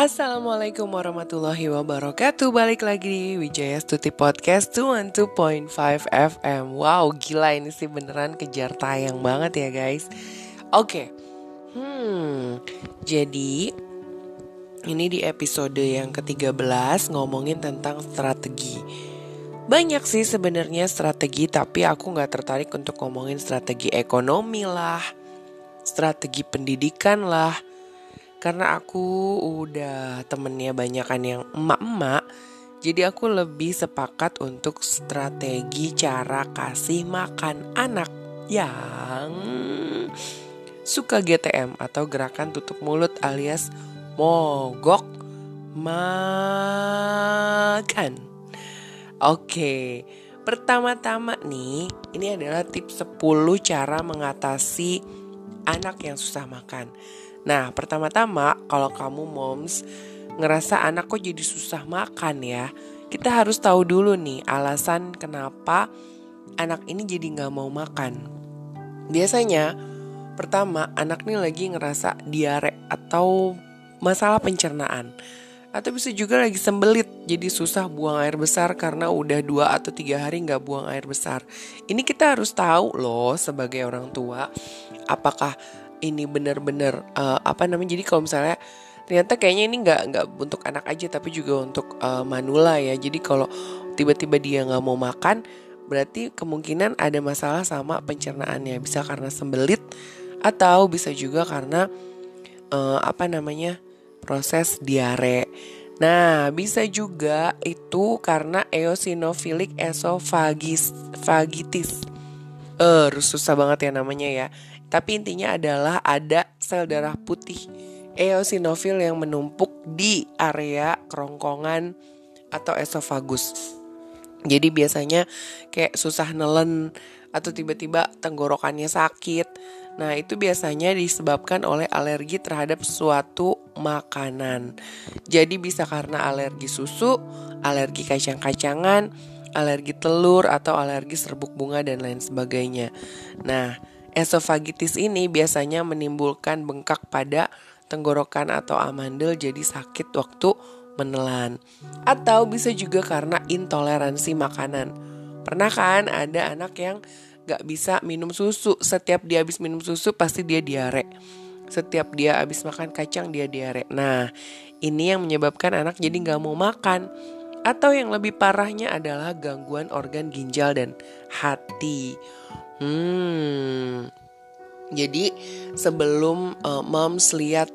Assalamualaikum warahmatullahi wabarakatuh. Balik lagi di Wijaya Stuti Podcast 212.5 FM Wow gila ini sih beneran kejar tayang banget ya guys. Oke. Hmm Jadi Ini di episode yang ke-13 Ngomongin tentang strategi. Banyak sih sebenarnya strategi Tapi aku gak tertarik untuk ngomongin strategi ekonomi lah Strategi pendidikan lah karena aku udah temennya banyakan yang emak-emak jadi aku lebih sepakat untuk strategi cara kasih makan anak yang suka GTM atau gerakan tutup mulut alias mogok makan. Oke, pertama-tama nih, ini adalah tips 10 cara mengatasi anak yang susah makan. Nah, pertama-tama kalau kamu moms ngerasa anak kok jadi susah makan ya, kita harus tahu dulu nih alasan kenapa anak ini jadi nggak mau makan. Biasanya pertama anak ini lagi ngerasa diare atau masalah pencernaan atau bisa juga lagi sembelit jadi susah buang air besar karena udah dua atau tiga hari nggak buang air besar ini kita harus tahu loh sebagai orang tua apakah ini benar-benar uh, apa namanya jadi kalau misalnya ternyata kayaknya ini nggak nggak untuk anak aja tapi juga untuk uh, manula ya jadi kalau tiba-tiba dia nggak mau makan berarti kemungkinan ada masalah sama pencernaannya bisa karena sembelit atau bisa juga karena uh, apa namanya proses diare Nah, bisa juga itu karena eosinophilic esophagitis. Eh, uh, susah banget ya namanya ya. Tapi intinya adalah ada sel darah putih eosinofil yang menumpuk di area kerongkongan atau esofagus. Jadi biasanya kayak susah nelen atau tiba-tiba tenggorokannya sakit. Nah, itu biasanya disebabkan oleh alergi terhadap suatu makanan. Jadi bisa karena alergi susu, alergi kacang-kacangan, alergi telur atau alergi serbuk bunga dan lain sebagainya. Nah, Esofagitis ini biasanya menimbulkan bengkak pada tenggorokan atau amandel jadi sakit waktu menelan. Atau bisa juga karena intoleransi makanan. Pernah kan ada anak yang gak bisa minum susu. Setiap dia habis minum susu pasti dia diare. Setiap dia habis makan kacang dia diare. Nah ini yang menyebabkan anak jadi gak mau makan. Atau yang lebih parahnya adalah gangguan organ ginjal dan hati. Hmm. Jadi sebelum uh, moms lihat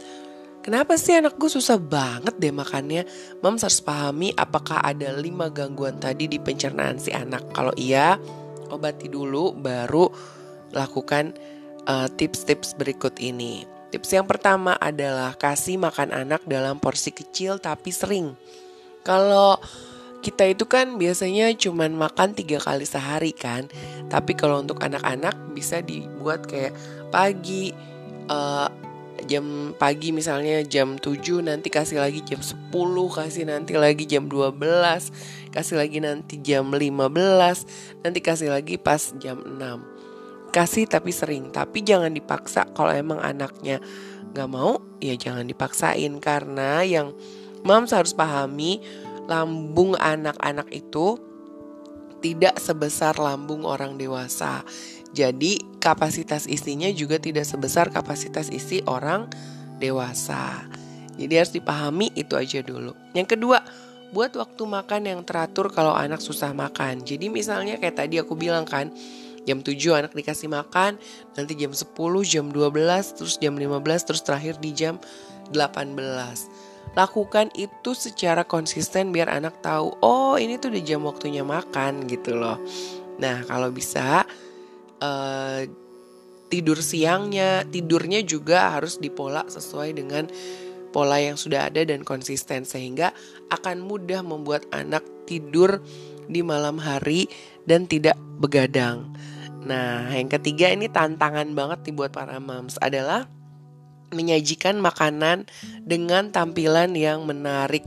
Kenapa sih anak gue susah banget deh makannya? Moms harus pahami apakah ada lima gangguan tadi di pencernaan si anak. Kalau iya, obati dulu baru lakukan uh, tips-tips berikut ini. Tips yang pertama adalah kasih makan anak dalam porsi kecil tapi sering. Kalau kita itu kan biasanya cuman makan tiga kali sehari kan. Tapi kalau untuk anak-anak bisa dibuat kayak pagi uh, jam pagi misalnya jam 7 nanti kasih lagi jam 10 kasih nanti lagi jam 12 kasih lagi nanti jam 15 nanti kasih lagi pas jam 6 kasih tapi sering tapi jangan dipaksa kalau emang anaknya nggak mau ya jangan dipaksain. Karena yang moms harus pahami lambung anak-anak itu tidak sebesar lambung orang dewasa. Jadi kapasitas isinya juga tidak sebesar kapasitas isi orang dewasa. Jadi harus dipahami itu aja dulu. Yang kedua, buat waktu makan yang teratur kalau anak susah makan. Jadi misalnya kayak tadi aku bilang kan, jam 7 anak dikasih makan, nanti jam 10, jam 12, terus jam 15, terus terakhir di jam 18 lakukan itu secara konsisten biar anak tahu oh ini tuh udah jam waktunya makan gitu loh nah kalau bisa uh, tidur siangnya tidurnya juga harus dipola sesuai dengan pola yang sudah ada dan konsisten sehingga akan mudah membuat anak tidur di malam hari dan tidak begadang. Nah, yang ketiga ini tantangan banget dibuat para moms adalah menyajikan makanan dengan tampilan yang menarik.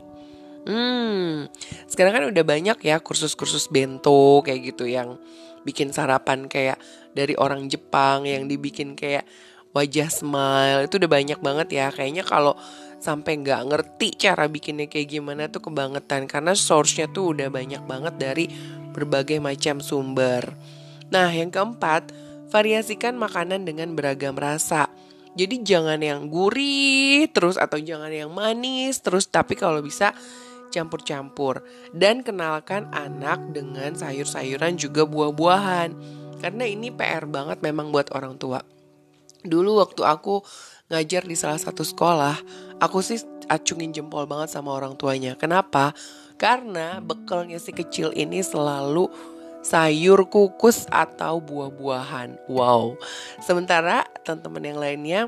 Hmm, sekarang kan udah banyak ya kursus-kursus bento kayak gitu yang bikin sarapan kayak dari orang Jepang yang dibikin kayak wajah smile itu udah banyak banget ya. Kayaknya kalau sampai nggak ngerti cara bikinnya kayak gimana tuh kebangetan karena source-nya tuh udah banyak banget dari berbagai macam sumber. Nah, yang keempat, variasikan makanan dengan beragam rasa. Jadi jangan yang gurih terus atau jangan yang manis terus tapi kalau bisa campur-campur dan kenalkan anak dengan sayur-sayuran juga buah-buahan. Karena ini PR banget memang buat orang tua. Dulu waktu aku ngajar di salah satu sekolah, aku sih acungin jempol banget sama orang tuanya. Kenapa? Karena bekalnya si kecil ini selalu sayur kukus atau buah-buahan. Wow. Sementara teman-teman yang lainnya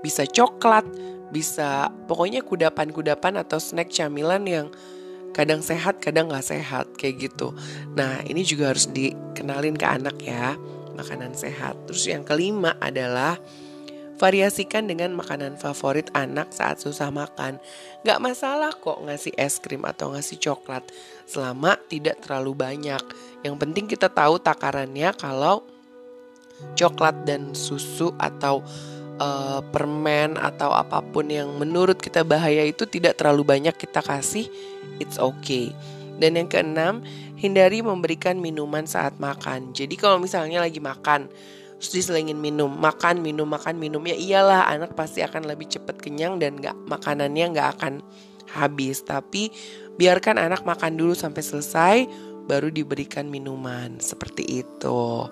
bisa coklat, bisa pokoknya kudapan-kudapan atau snack camilan yang kadang sehat, kadang nggak sehat kayak gitu. Nah ini juga harus dikenalin ke anak ya makanan sehat. Terus yang kelima adalah variasikan dengan makanan favorit anak saat susah makan. Gak masalah kok ngasih es krim atau ngasih coklat selama tidak terlalu banyak. Yang penting kita tahu takarannya kalau coklat dan susu atau uh, permen atau apa pun yang menurut kita bahaya itu tidak terlalu banyak kita kasih, it's okay. Dan yang keenam, hindari memberikan minuman saat makan. Jadi kalau misalnya lagi makan, terus diselingin minum makan minum makan minum. Ya iyalah anak pasti akan lebih cepat kenyang dan nggak makanannya nggak akan habis. Tapi biarkan anak makan dulu sampai selesai baru diberikan minuman. Seperti itu.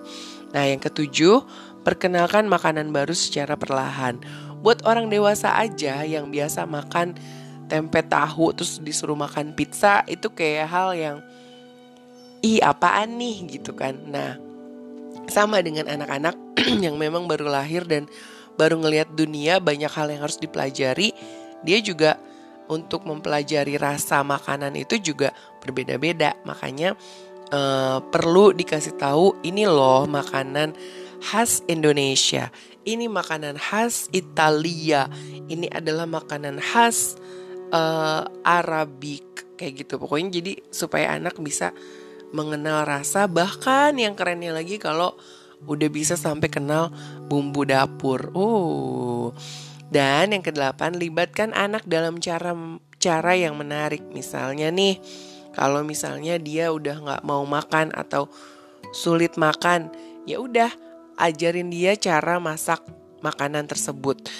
Nah yang ketujuh perkenalkan makanan baru secara perlahan. Buat orang dewasa aja yang biasa makan tempe tahu terus disuruh makan pizza itu kayak hal yang ih apaan nih? gitu kan. Nah sama dengan anak-anak yang memang baru lahir dan baru ngelihat dunia banyak hal yang harus dipelajari. Dia juga untuk mempelajari rasa makanan itu juga berbeda-beda. Makanya uh, perlu dikasih tahu ini loh makanan khas Indonesia. Ini makanan khas Italia. Ini adalah makanan khas uh, Arabik kayak gitu. Pokoknya jadi supaya anak bisa mengenal rasa bahkan yang kerennya lagi kalau udah bisa sampai kenal bumbu dapur. Oh. Dan yang kedelapan, libatkan anak dalam cara cara yang menarik. Misalnya nih, kalau misalnya dia udah nggak mau makan atau sulit makan, ya udah ajarin dia cara masak makanan tersebut.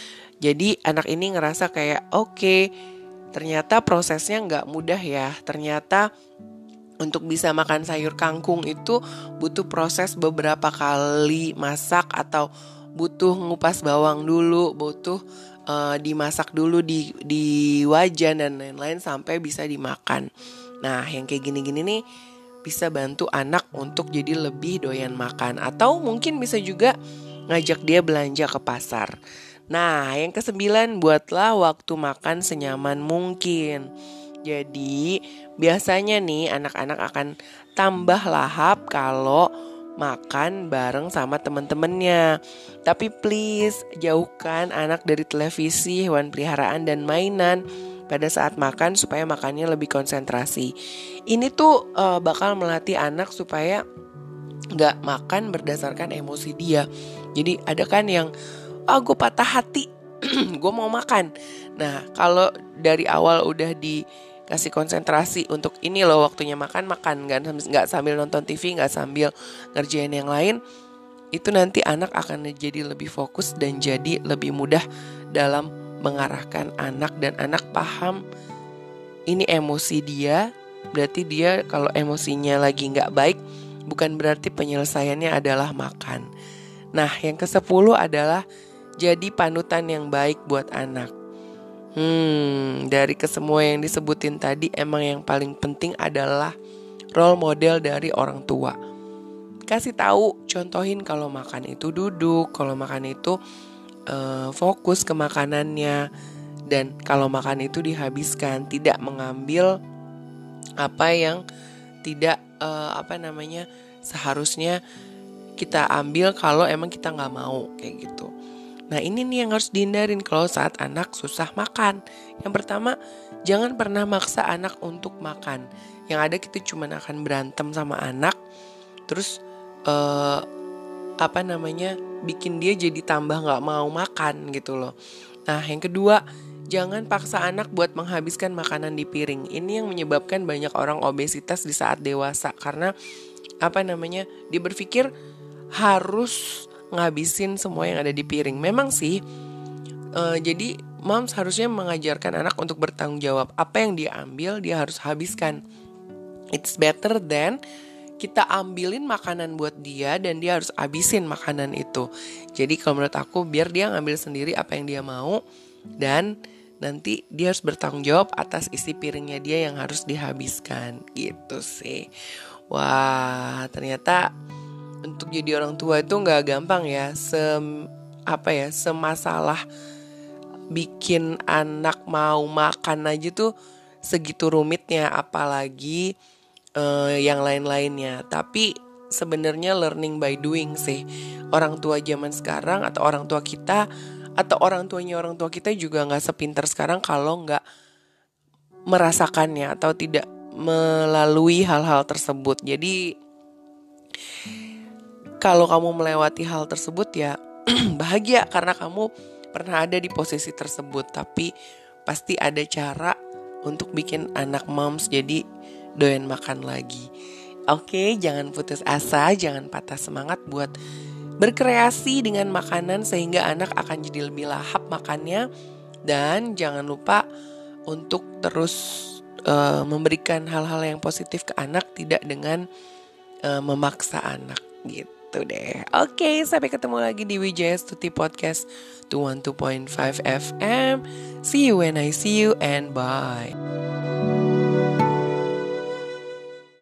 Jadi anak ini ngerasa kayak oke, okay, ternyata prosesnya nggak mudah ya. Ternyata untuk bisa makan sayur kangkung itu butuh proses beberapa kali masak atau butuh ngupas bawang dulu, butuh uh, dimasak dulu di di wajan dan lain-lain sampai bisa dimakan. Nah, yang kayak gini-gini nih bisa bantu anak untuk jadi lebih doyan makan atau mungkin bisa juga ngajak dia belanja ke pasar. Nah, yang kesembilan buatlah waktu makan senyaman mungkin. Jadi biasanya nih anak-anak akan tambah lahap kalau makan bareng sama temen-temennya. Tapi please jauhkan anak dari televisi, hewan peliharaan dan mainan pada saat makan supaya makannya lebih konsentrasi. Ini tuh uh, bakal melatih anak supaya nggak makan berdasarkan emosi dia. Jadi ada kan yang ah gue patah hati, gue mau makan. Nah kalau dari awal udah di kasih konsentrasi untuk ini loh waktunya makan makan. Nggak nggak sambil nonton TV nggak sambil ngerjain yang lain. Itu nanti anak akan jadi lebih fokus dan jadi lebih mudah dalam mengarahkan anak dan anak paham ini emosi dia. Berarti dia kalau emosinya lagi nggak baik bukan berarti penyelesaiannya adalah makan. Nah yang ke sepuluh adalah jadi panutan yang baik buat anak Hmm, dari kesemua yang disebutin tadi emang yang paling penting adalah role model dari orang tua. Kasih tahu, contohin kalau makan itu duduk, kalau makan itu uh, fokus ke makanannya dan kalau makan itu dihabiskan, tidak mengambil apa yang tidak uh, apa namanya seharusnya kita ambil kalau emang kita nggak mau kayak gitu. Nah ini nih yang harus dihindarin kalau saat anak susah makan. Yang pertama, jangan pernah maksa anak untuk makan. Yang ada kita cuma akan berantem sama anak, terus uh, apa namanya bikin dia jadi tambah nggak mau makan gitu loh. Nah yang kedua, jangan paksa anak buat menghabiskan makanan di piring. Ini yang menyebabkan banyak orang obesitas di saat dewasa karena apa namanya? Dia berpikir harus ngabisin semua yang ada di piring. Memang sih uh, jadi moms harusnya mengajarkan anak untuk bertanggung jawab. Apa yang dia ambil dia harus habiskan. It's better than kita ambilin makanan buat dia dan dia harus habisin makanan itu. Jadi kalau menurut aku biar dia ngambil sendiri apa yang dia mau dan nanti dia harus bertanggung jawab atas isi piringnya dia yang harus dihabiskan gitu sih wah ternyata untuk jadi orang tua itu nggak gampang ya. Se apa ya semasalah bikin anak mau makan aja tuh segitu rumitnya. Apalagi uh, yang lain-lainnya. Tapi sebenarnya learning by doing sih. Orang tua zaman sekarang atau orang tua kita atau orang tuanya orang tua kita juga nggak sepinter sekarang kalau nggak merasakannya atau tidak melalui hal-hal tersebut. Jadi kalau kamu melewati hal tersebut ya bahagia karena kamu pernah ada di posisi tersebut. Tapi pasti ada cara untuk bikin anak moms jadi doyan makan lagi. Oke, jangan putus asa, jangan patah semangat buat berkreasi dengan makanan sehingga anak akan jadi lebih lahap makannya dan jangan lupa untuk terus uh, memberikan hal-hal yang positif ke anak tidak dengan uh, memaksa anak gitu deh. Oke, okay, sampai ketemu lagi di WJS Tuti Podcast 212.5 FM. See you when I see you and bye.